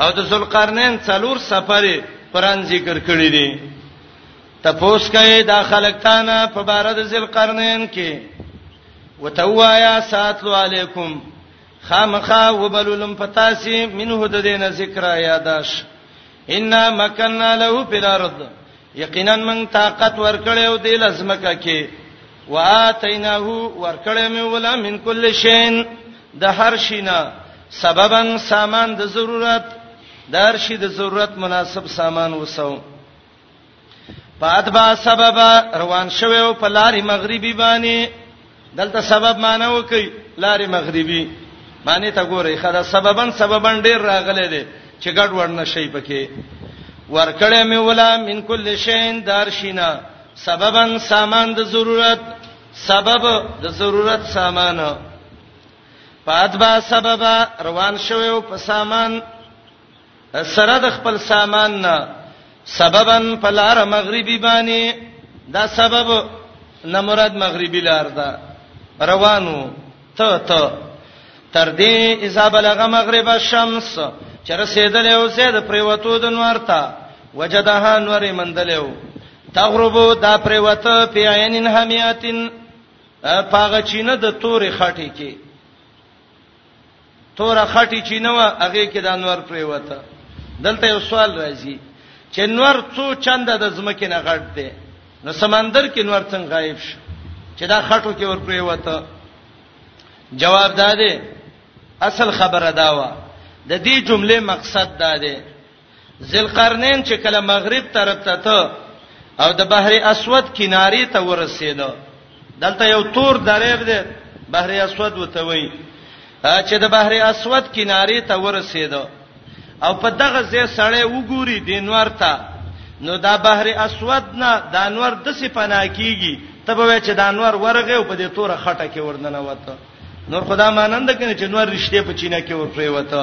او د ذوالقرنین څلور سفرې قران ذکر کړی دي تپوس کوي دا خلقتانا په بار د ذوالقرنین کې وتوایا ساتلو علیکم خامخا وبلولم پتاسی منه د دینه ذکر یاداش ان مکننا له فی الارض یقینا من طاقت ورکړې او د لزمکه کې واتیناه ورکړې مې ولا من کل شین د هر شینا سببا سامان د ضرورت د هر شی د ضرورت مناسب سامان وسو فاتبا سبب روان شوه او په لارې مغربي باندې دلته سبب معنی وکي لارې مغربي معنی ته ګوري خدا سببن سببن ډیر راغله دي چې ګډ وډ نشي پکې ورکړې مې ولا من کل شین دارشینا سببن سامان د ضرورت سبب د ضرورت سامان فاتبا سبب روان شوه او په سامان سره د خپل سامان نه سببا په لار مغربي باندې دا سبب نه مراد مغربي لار ده روانو ته ته تر دې اذا بلغ مغرب الشمس چر رسیدل او زید پریوتو د نور ته وجدها نور مندلو تغربو دا پریوته په عینن حمیاتن پاغه چینه د تورې خټې کې توره خټی چې نو هغه کې د انور پریوته دلته یو سوال راځي چې نور څو چنده د زمکه نه غټ دی نو سمندر کې نور څنګه غایب شو چې دا خټو کې ور پریوته جواب دا دی اصل خبره دا و د دې جملې مقصد دا دی ذلقرنین چې کله مغرب طرف ته ته او د بحر اسود کیناري ته ورسېده دلته یو تور درېب دی بحر اسود وته وی چې د بحر اسود کیناري ته ورسېده او په دغه ځای سړی وګوري د انور ته نو دا بحر اسود نه د انور د سی پنا کیږي تبه وای چې د انور ورغه او په دې توره خټه کې ورننه وته نور خدا مانند کنه چې نور رښتې په چینه کې ورپرې وته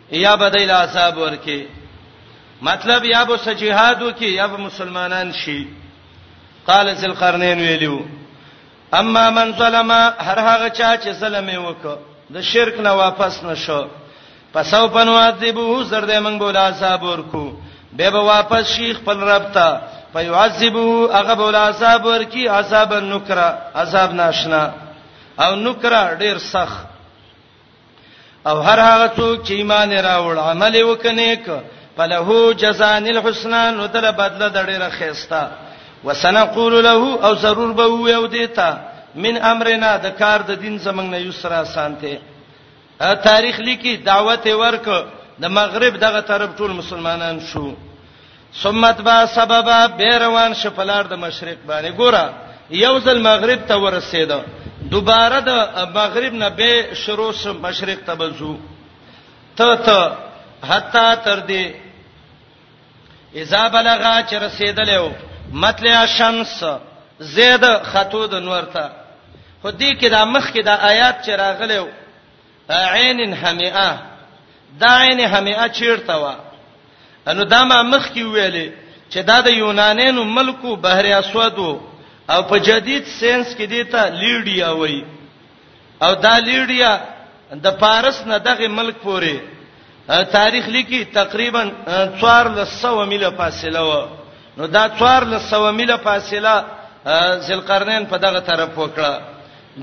یا بدایل عذاب ورکي مطلب یا به سجهادو کې یا به مسلمانان شي قال ذل قرنین ویلو اما من ظلم هر هغه چا چې ظلم وکړ د شرک نه واپس نشو پسو پنوادبو زر دې موږ بولا عذاب ورکو به به واپس شي خپل رب ته فيعذبو هغه بولا عذاب ورکی عذاب النکرا عذاب ناشنا او نکرا ډیر سخت او هر هغه څوک چې ایمان راوړ عمل وکنیک فله جزاء الحسنى نو دل بدله د ډیره خيستا وسنقول له او ضرور به وي او دیتا من امرنا د کار د دین زمنګ نه یسرا سانته تاریخ لیکي دعوت ورک د مغرب دغه طرف ټول مسلمانان شو سمت با سبب بیروان شپلار د مشرق باندې ګوره یو ځل مغرب ته ورسېد دوباره د مغرب نه به شروع شم مشرق ته بزو ته ته حتا تر دې اذا بلغا چې رسیدلو مطلع شمس زید خطو د نور ته خو دې کې د مخ کې د آیات چې راغلو عین حمیئه دا عین حمیئه چیرته و انو دا ما مخ کې ویلې چې دا د یونانینو ملکو بحر اسود او په جدید ساينس کې دیتا لیډیا وای او دا لیډیا د پارس نه دغه ملک پورې تاریخ لیکي تقریبا 1400 میله فاصله و نو دا 1400 میله فاصله ذل قرنین په دغه طرف وکړه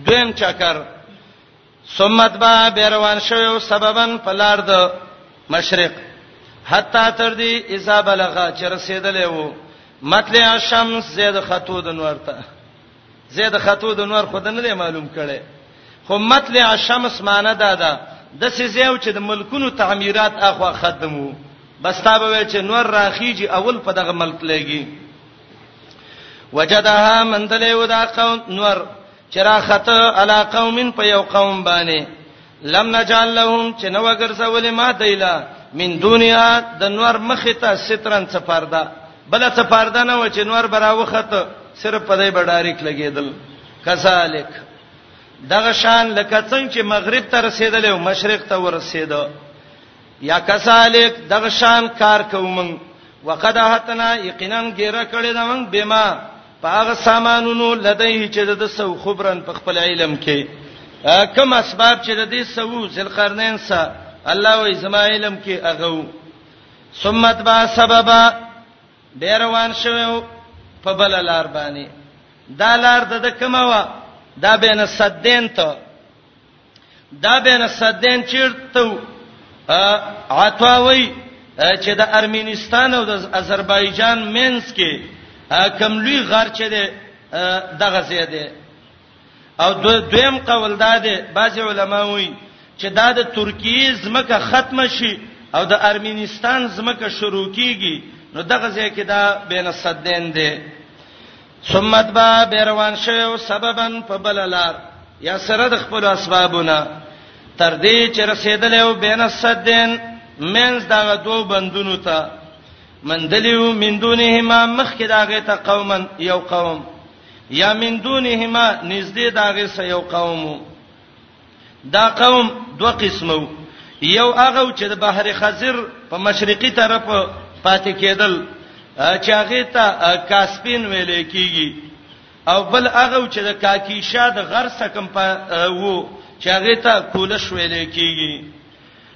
دویم چکر سمت با بیروان شوو سببن پلار د مشرق حتا تر دې اذا بلغه چر رسیدلې وو مطلع الشمس زید خطو د نور ته زید خطو د نور خود نه دی معلوم کړي خو مطلع الشمس معنی دا ده د سيزیو چې د ملکونو تعمیرات اخوا خدمو بس تا به چې نور راخیږي اول په دغه ملک لګي وجدها من دلیو دا قوم نور چرا خطه علا قوم په یو قوم باندې لم نجعل لهم چې نو ګرځولې ما دیلا من دنیا د نور مخه ته سترن څه پرده بل څه پرده نه و چې نور براوخته صرف په دې بډاریک لګیدل کذالک دغه شان لکه څنګه چې مغرب ته رسیدل او مشرق ته ورسیدو یا کذالک دغه شان کار کوم وقد هتنا یقینا ګیره کړی دا موږ بما پاغه سامانونو لدی چې د سو خبرن په خپل علم کې کم اسباب چې د دې سو ذلقرنین سره الله وې زما علم کې اغو ثمت با سببا ډیر وان شوو په بل لار باندې دا لار د کومه وا دا بین صدین ته دا بین السدین چیرته عطاوی چې د ارمنستان او د آذربایجان مینس کې کم لوی غر چې ده دغه زیاده او دویم قول دا ده بعضی علما وایي چې دا د ترکیه زمکه ختم شي او د ارمنستان زمکه شروع کیږي نو دغه ځای کې دا بین السدین ده ثم اتبع بروان شو سببا فبللار یا سره د خپل اسبابونه تر دې چې رسیدل او بین السدین منز دغه دوه بندونو ته مندلیو من دونهما مخکې داغه ته قوما یو قوم یا من دونهما نږدې داغه سه یو قومو دا قوم دوه قسمو یو هغه چې د بحر خزر په مشرقي طرف پاتې کېدل چې هغه ته کاسپین ویل کېږي او بل هغه چې د کاکیشا د غر سکم په وو چې هغه ته کولش ویل کېږي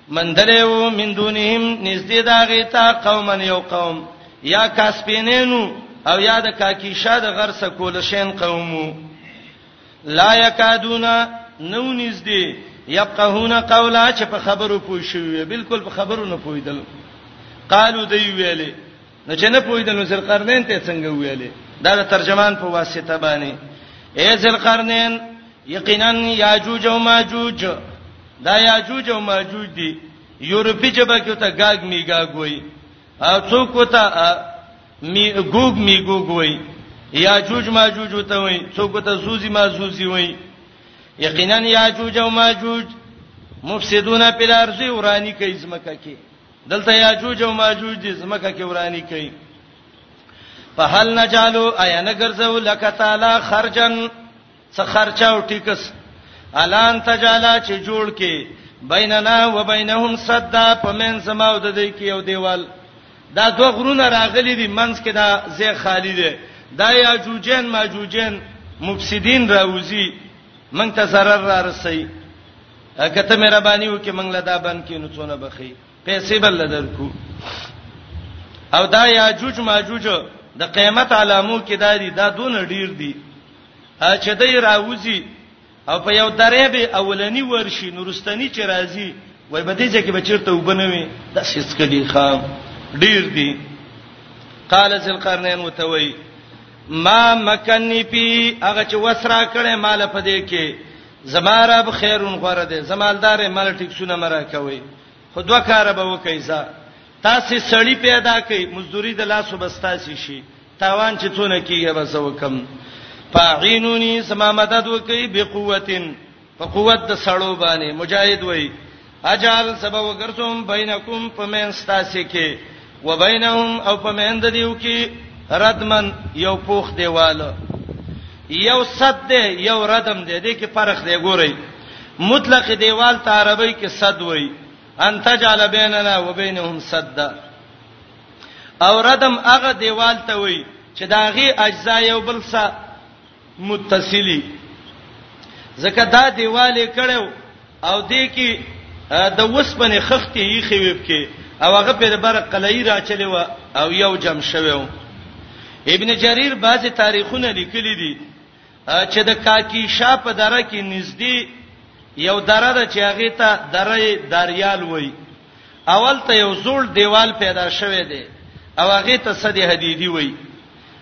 مندلو من دونهم نږدې دا هغه ته قومن یو قوم یا کاسپینینو او یا د کاکیشا د غر سکولشین قومو لا یکادونا نو نږدې یفقهون قولا چې په خبرو پوي شوی بالکل په خبرو نه پویدل قالو دی ویلې نو چې نه پویدل زر قرنین ته څنګه ویلې دا ترجمان په واسطه باندې ای زر قرنین یقینا یاجوج او ماجوج دا یاجوج او ماجوج دي یورپی جبه کې ته گاګ میګاګ وای او څوک وته می ګوګ می ګوګ وای یاجوج ماجوج وته وای څوک ته زوزی مازوزی وای یقینا یاجوج او ماجوج مفسدون په الارض ورانی کوي زمکه کې دلته یاجوج او ماجوج دي زمکه کې ورانی کوي په هل نجالو ایا نګرځو لک تعالی خرجن څه خرچه او ټیکس الان تجالا چې جوړ کې بیننا و بینهم صدا پمن سما او د دې کې یو دیوال دا دوه غرونه راغلي دي منځ کې دا زی خالی دی دا یاجوجین ماجوجین مفسدین راوزی من ته zarar را رسي کته مې ربانی وکي من له دا بند کې نو څونه بخي پیسې بل درکو او دا یاجوج ماجوج د قیامت علامو کې داري دا دون ډیر دي چې دی راوځي او په یو درې به اولنی ورشي نورستانی چې راځي وای بده چې کې بچرته وبنوي د سیس کلی خام ډیر دی قال ذل قرنین متوي ما مکنی پی هغه چې وسرا کړي مال په دې کې زماره به خیرون غره دي زمالدار مال ټیکسونه مرا کوي خو دوه کار به وکړي ځا تاسو سړی پیدا کړئ مزدوري د لاسو بستاسي شي تاوان چې څونه کیږي بس وکم فاعینونی سما مدد وکي بقوتن په قوت د سړو باندې مجاهد وای اجال سبا وګرځوم بینکم پمن ستاسو کې وبینهم او پمن د دیو کې ردمن یو پوخ دیواله یو صد دی یو ردم دی د کې فرق دی ګورئ مطلق دیوال ته عربی کې صد وای ان تجعل بیننا وبینهم صدا او ردم هغه دیوال ته وای چې دا غي اجزا یو بل سره متصلي زکه دا دیوال کړو او دې کې د وسپنې خختې یې خويب کې او هغه په بر قلعي راچلې و او یو جم شوو ابن جرير بعضي تاریخونه لیکلي دي چې د کاکی شاه په دره کې نږدې یو دره ده چې هغه ته دره داریال وای اول ته یو زوړ دیوال پیدا شوه دی او هغه ته صدی حدیدی وای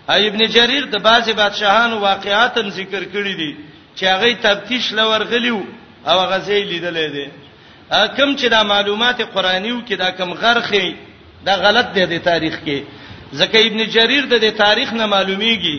ابن جریر د بعضی بادشاهانو واقعات ذکر کړی دي چې هغه تفتیش لور غلیو او غزې لیدلې دي کم چې دا معلومات قرآنیو کې دا کم غرخې دا غلط دی د تاریخ کې ځکه ابن جریر د تاریخ نه معلومیږي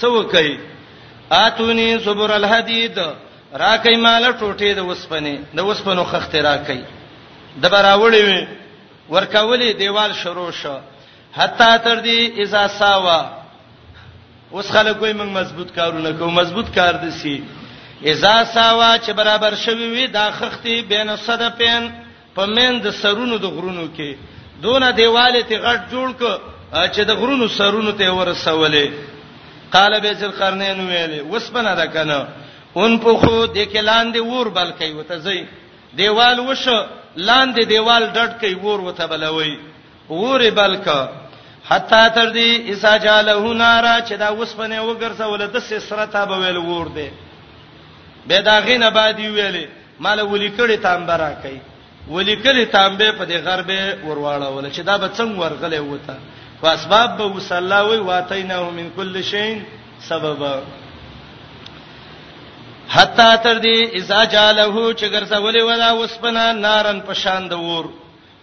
څه وکي اتونی صبر الحديد راکې مال ټوټې د وسپنې د وسپنو خخته راکې د براوړې وي ورکولې دیوال شروع شو حتی تر دې اذا ساوا اوس خلک وي موږ مضبوط کارونه کوو مضبوط کار دي سي اذا ساوا چې برابر شوی وي دا خختی بین صدفین په مین د سرونو د غرونو کې دونه دیواله ته غټ جوړ ک چې د غرونو سرونو ته ورسولې قال به ذل قرنین ویلې وسپنه ده کنه اون په خو د کلان دی ور بل کوي وته زی دیوال وشو لاندې دیوال ډډ کوي ور وته بلوي ور بلک حتا تر دې اسا جاله نارا چې دا وسپنه وګرځول د سسرتا به ویل ور دی به دا غینه بعد ویلې ماله ولیکړې تانبه راکړئ. ولیکلې تانبه په دې غر به ورواړوله چې دا به څنګه ورغلی وته، خو اسباب به اوس الله وی واتیناه من کل شین سببا. حتا تر دې اذا جاله چې ګرځولې ولا وسپنا نارن په شان د ور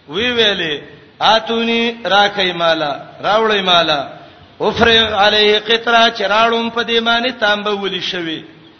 وی ویلې اتونی راکې مالا راوړې مالا افرغ علیه قطرا چراړم په دې باندې تانبه ولي شوی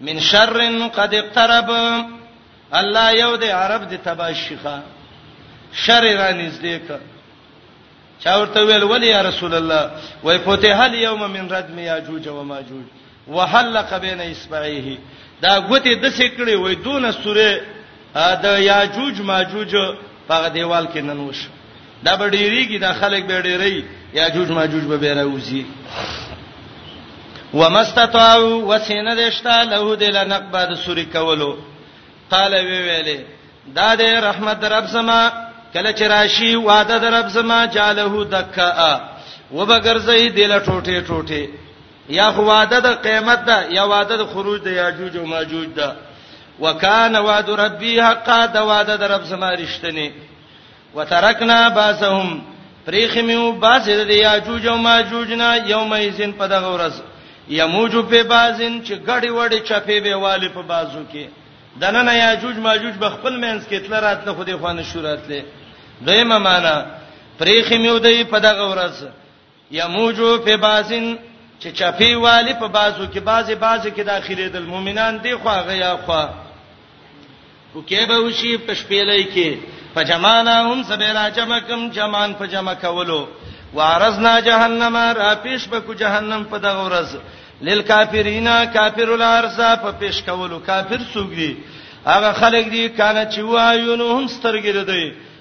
من شر قد اقترب الله یو د عرب د تباشخه شر را نږدې ک چا ورته ویل ولی یا رسول الله وای پته هل یوم من ردم یاجوج و ماجوج وحلق بین اصبعیه دا غوته د سکړې وای دون سوره دا یاجوج ماجوج په دیوال کې ننوش دا به ډیریږي دا خلک به ډیری یا جوج ماجوج به به راوځي ومستطاعوا وسینه دشتا له دل نقبه د سوري کولو قال وی ویلې دا دې رحمت در رب سما کله چې راشي وعده در رب سما جاله دکا وبګرځي دل ټوټه ټوټه یا خو وعده د قیامت ده یا وعده د خروج د یاجوج او ماجوج ده وکانه وعد ربی حقا د وعده در رب سما رښتنی وترکنا باسهم پریخ میو باز د یاجوج او ماجوج نه یوم ایزن په دغه ورځ یموجو په بازن چې غړي وړي چپی به والی په بازو کې دنه یاجوج ماجوج بخپل مینس کې تل راتله خو دې خوانه شوراتله دویمه معنا پریخ میو دی په دغه ورځ یموجو فی بازن چې چپی والی په بازو کې بازي بازي کې داخلي دل مؤمنان دی خو هغه یا خو وکي به وشي په شپېلې کې فجمانا هم سبیرا جمع کم جمان په جمع کولو وارزنا جهنم را پیش بکو جهنم په دغه ورځ للکافرینا کافر الارزا په پیش کولو کافر سوګری هغه خلک دي کانه چې وایونو هم سترګې ردی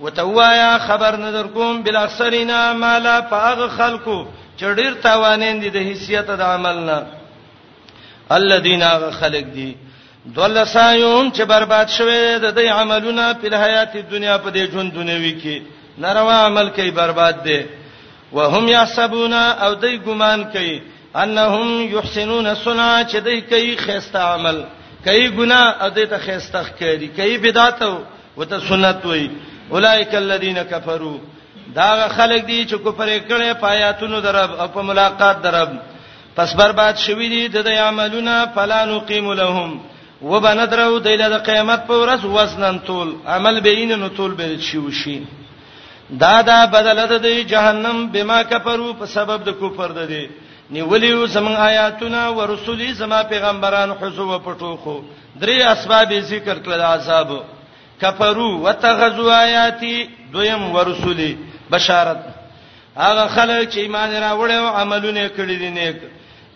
وتوایا خبر نظر کوم بل اکثرینا مالا پاغ خلقو چډیر تاوانین دي د حیثیت د عمل نه الذين خلق دي دول سایون چې برباد شوه د دې عملونه په حیات دنیا په دې ژوند دنیوي کې ناروا عمل کوي برباد دي وهم یحسبون او دوی ګمان کوي انهم یحسنون صنع چې دوی کوي خیسته عمل کوي ګناه او دوی ته خیسته ښکاري کوي بدعت او وته سنت وای اولایک الذین کفروا دا خلک دي چې کو پرې کړي پایاتونو درب او په ملاقات درب پس برباد شوی دي د عملونه فلا نقیم لهم وبندرو د له قیامت په ورځ وزنن طول عمل بین نو طول به شي وشي دا دا بدل د جهنم بما کفرو په سبب د کفر ده دي نیولیو زمون آیاتونه ورسولي زما پیغمبران حسو پټو خو درې اسباب ذکر کړل عذاب کفرو وتغزو آیاتی دویم ورسولی بشارت هغه خلک چې ایمان راوړ او عملونه کړی دي نیک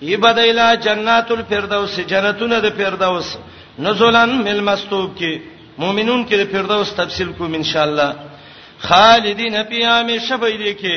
ای بدایلا جنات الفردوس جنتونه د فردوس نزولن مل مستوب کې مؤمنون کې د فردوس تفصیل کوم ان شاء الله خالدین فیها می شبې دي کې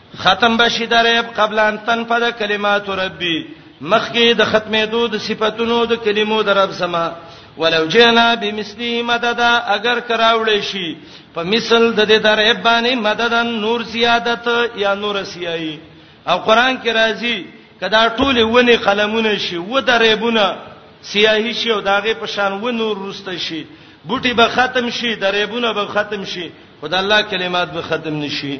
ختم بشي درب قبل ان تنفذ کلمات ربي مخکې د ختمېدو د صفاتونو د کلمو د رب سما ولو جنا بمثلی مدد اگر کراوړې شي په مثل د دې در ابانی مددن نور زیادت یا نور سیای او قران کې راځي کدا ټول ونی قلمونه شي و درېبونه سیاهی شي او داغه په شان و نور روسته شي بوټي به ختم شي درېبونه به ختم شي خدای الله کلمات به ختم نشي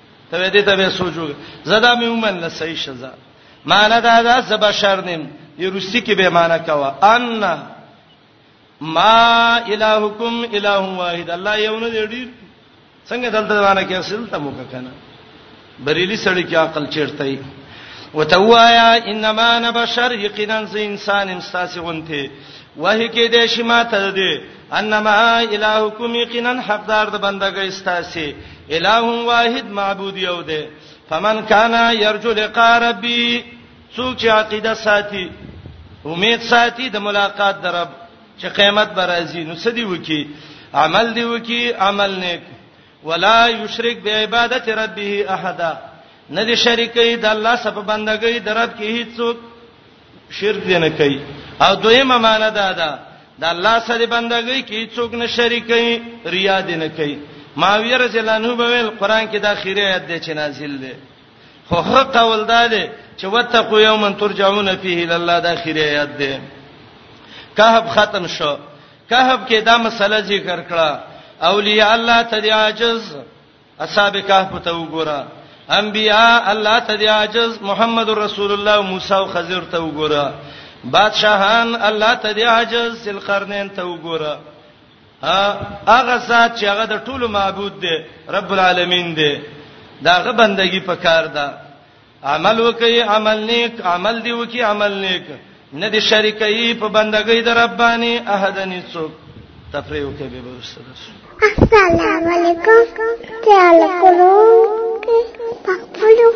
ته به دې ته به سوچو زدا مې ومن له صحیح شزا معنا دا دا ز بشر نیم یې روسی کې به معنا کوا ان ما الہکم الہ واحد الله یو نه دی څنګه دلته معنا کې اصل ته مو کنه بریلی سړی کې عقل چیرته ای وتوایا انما انا بشر یقینا ز انسان امستاسي غونته وه کې دې شماته دې انما الهکم یقینا حقدار د بندګۍ ستاسي الہ واحد معبود یو دی فمن کان یرجو لقاء ربی څوک چې عقیده ساتي امید ساتي د ملاقات درب چې قیامت برازي نو سدي وکي عمل دی وکي عمل نیک ولا یشرک بعبادت ربه احد نه دي شریکې د الله سب بندګۍ درب کې هیڅوک شرک دې نه کوي او دویمه معنی دا ده د الله سره بندګۍ کې څوک نه شریکي ریا دې نه کوي ماویه رضی الله عنه ویل قران کې دا خیره آیت دې چې نازل دي خو هغه قول دا دی چې وتقو یوما ترجعون فيه الى الله دا خیره آیت دې کهب ختم شو کهب کې دا مسله ذکر کړه اولیاء الله ته دی عاجز اصحاب کهف ته وګوره انبیاء الله ته دی عاجز محمد رسول الله موسی او خضر ته وګوره بادشاہان الله ته دی عاجز سل قرنین ته وګوره هغه ذات چې هغه د ټولو معبود دی رب العالمین دی داغه بندگی پکار ده عمل وکي عمل نیک عمل دی وکي عمل نیک نه دي شریکي په بندګۍ د ربانی احدنی څوک تفریو کې به ورسره السلام علیکم تعال کولو پخپلو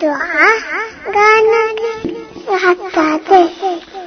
دعا غانا حتا ته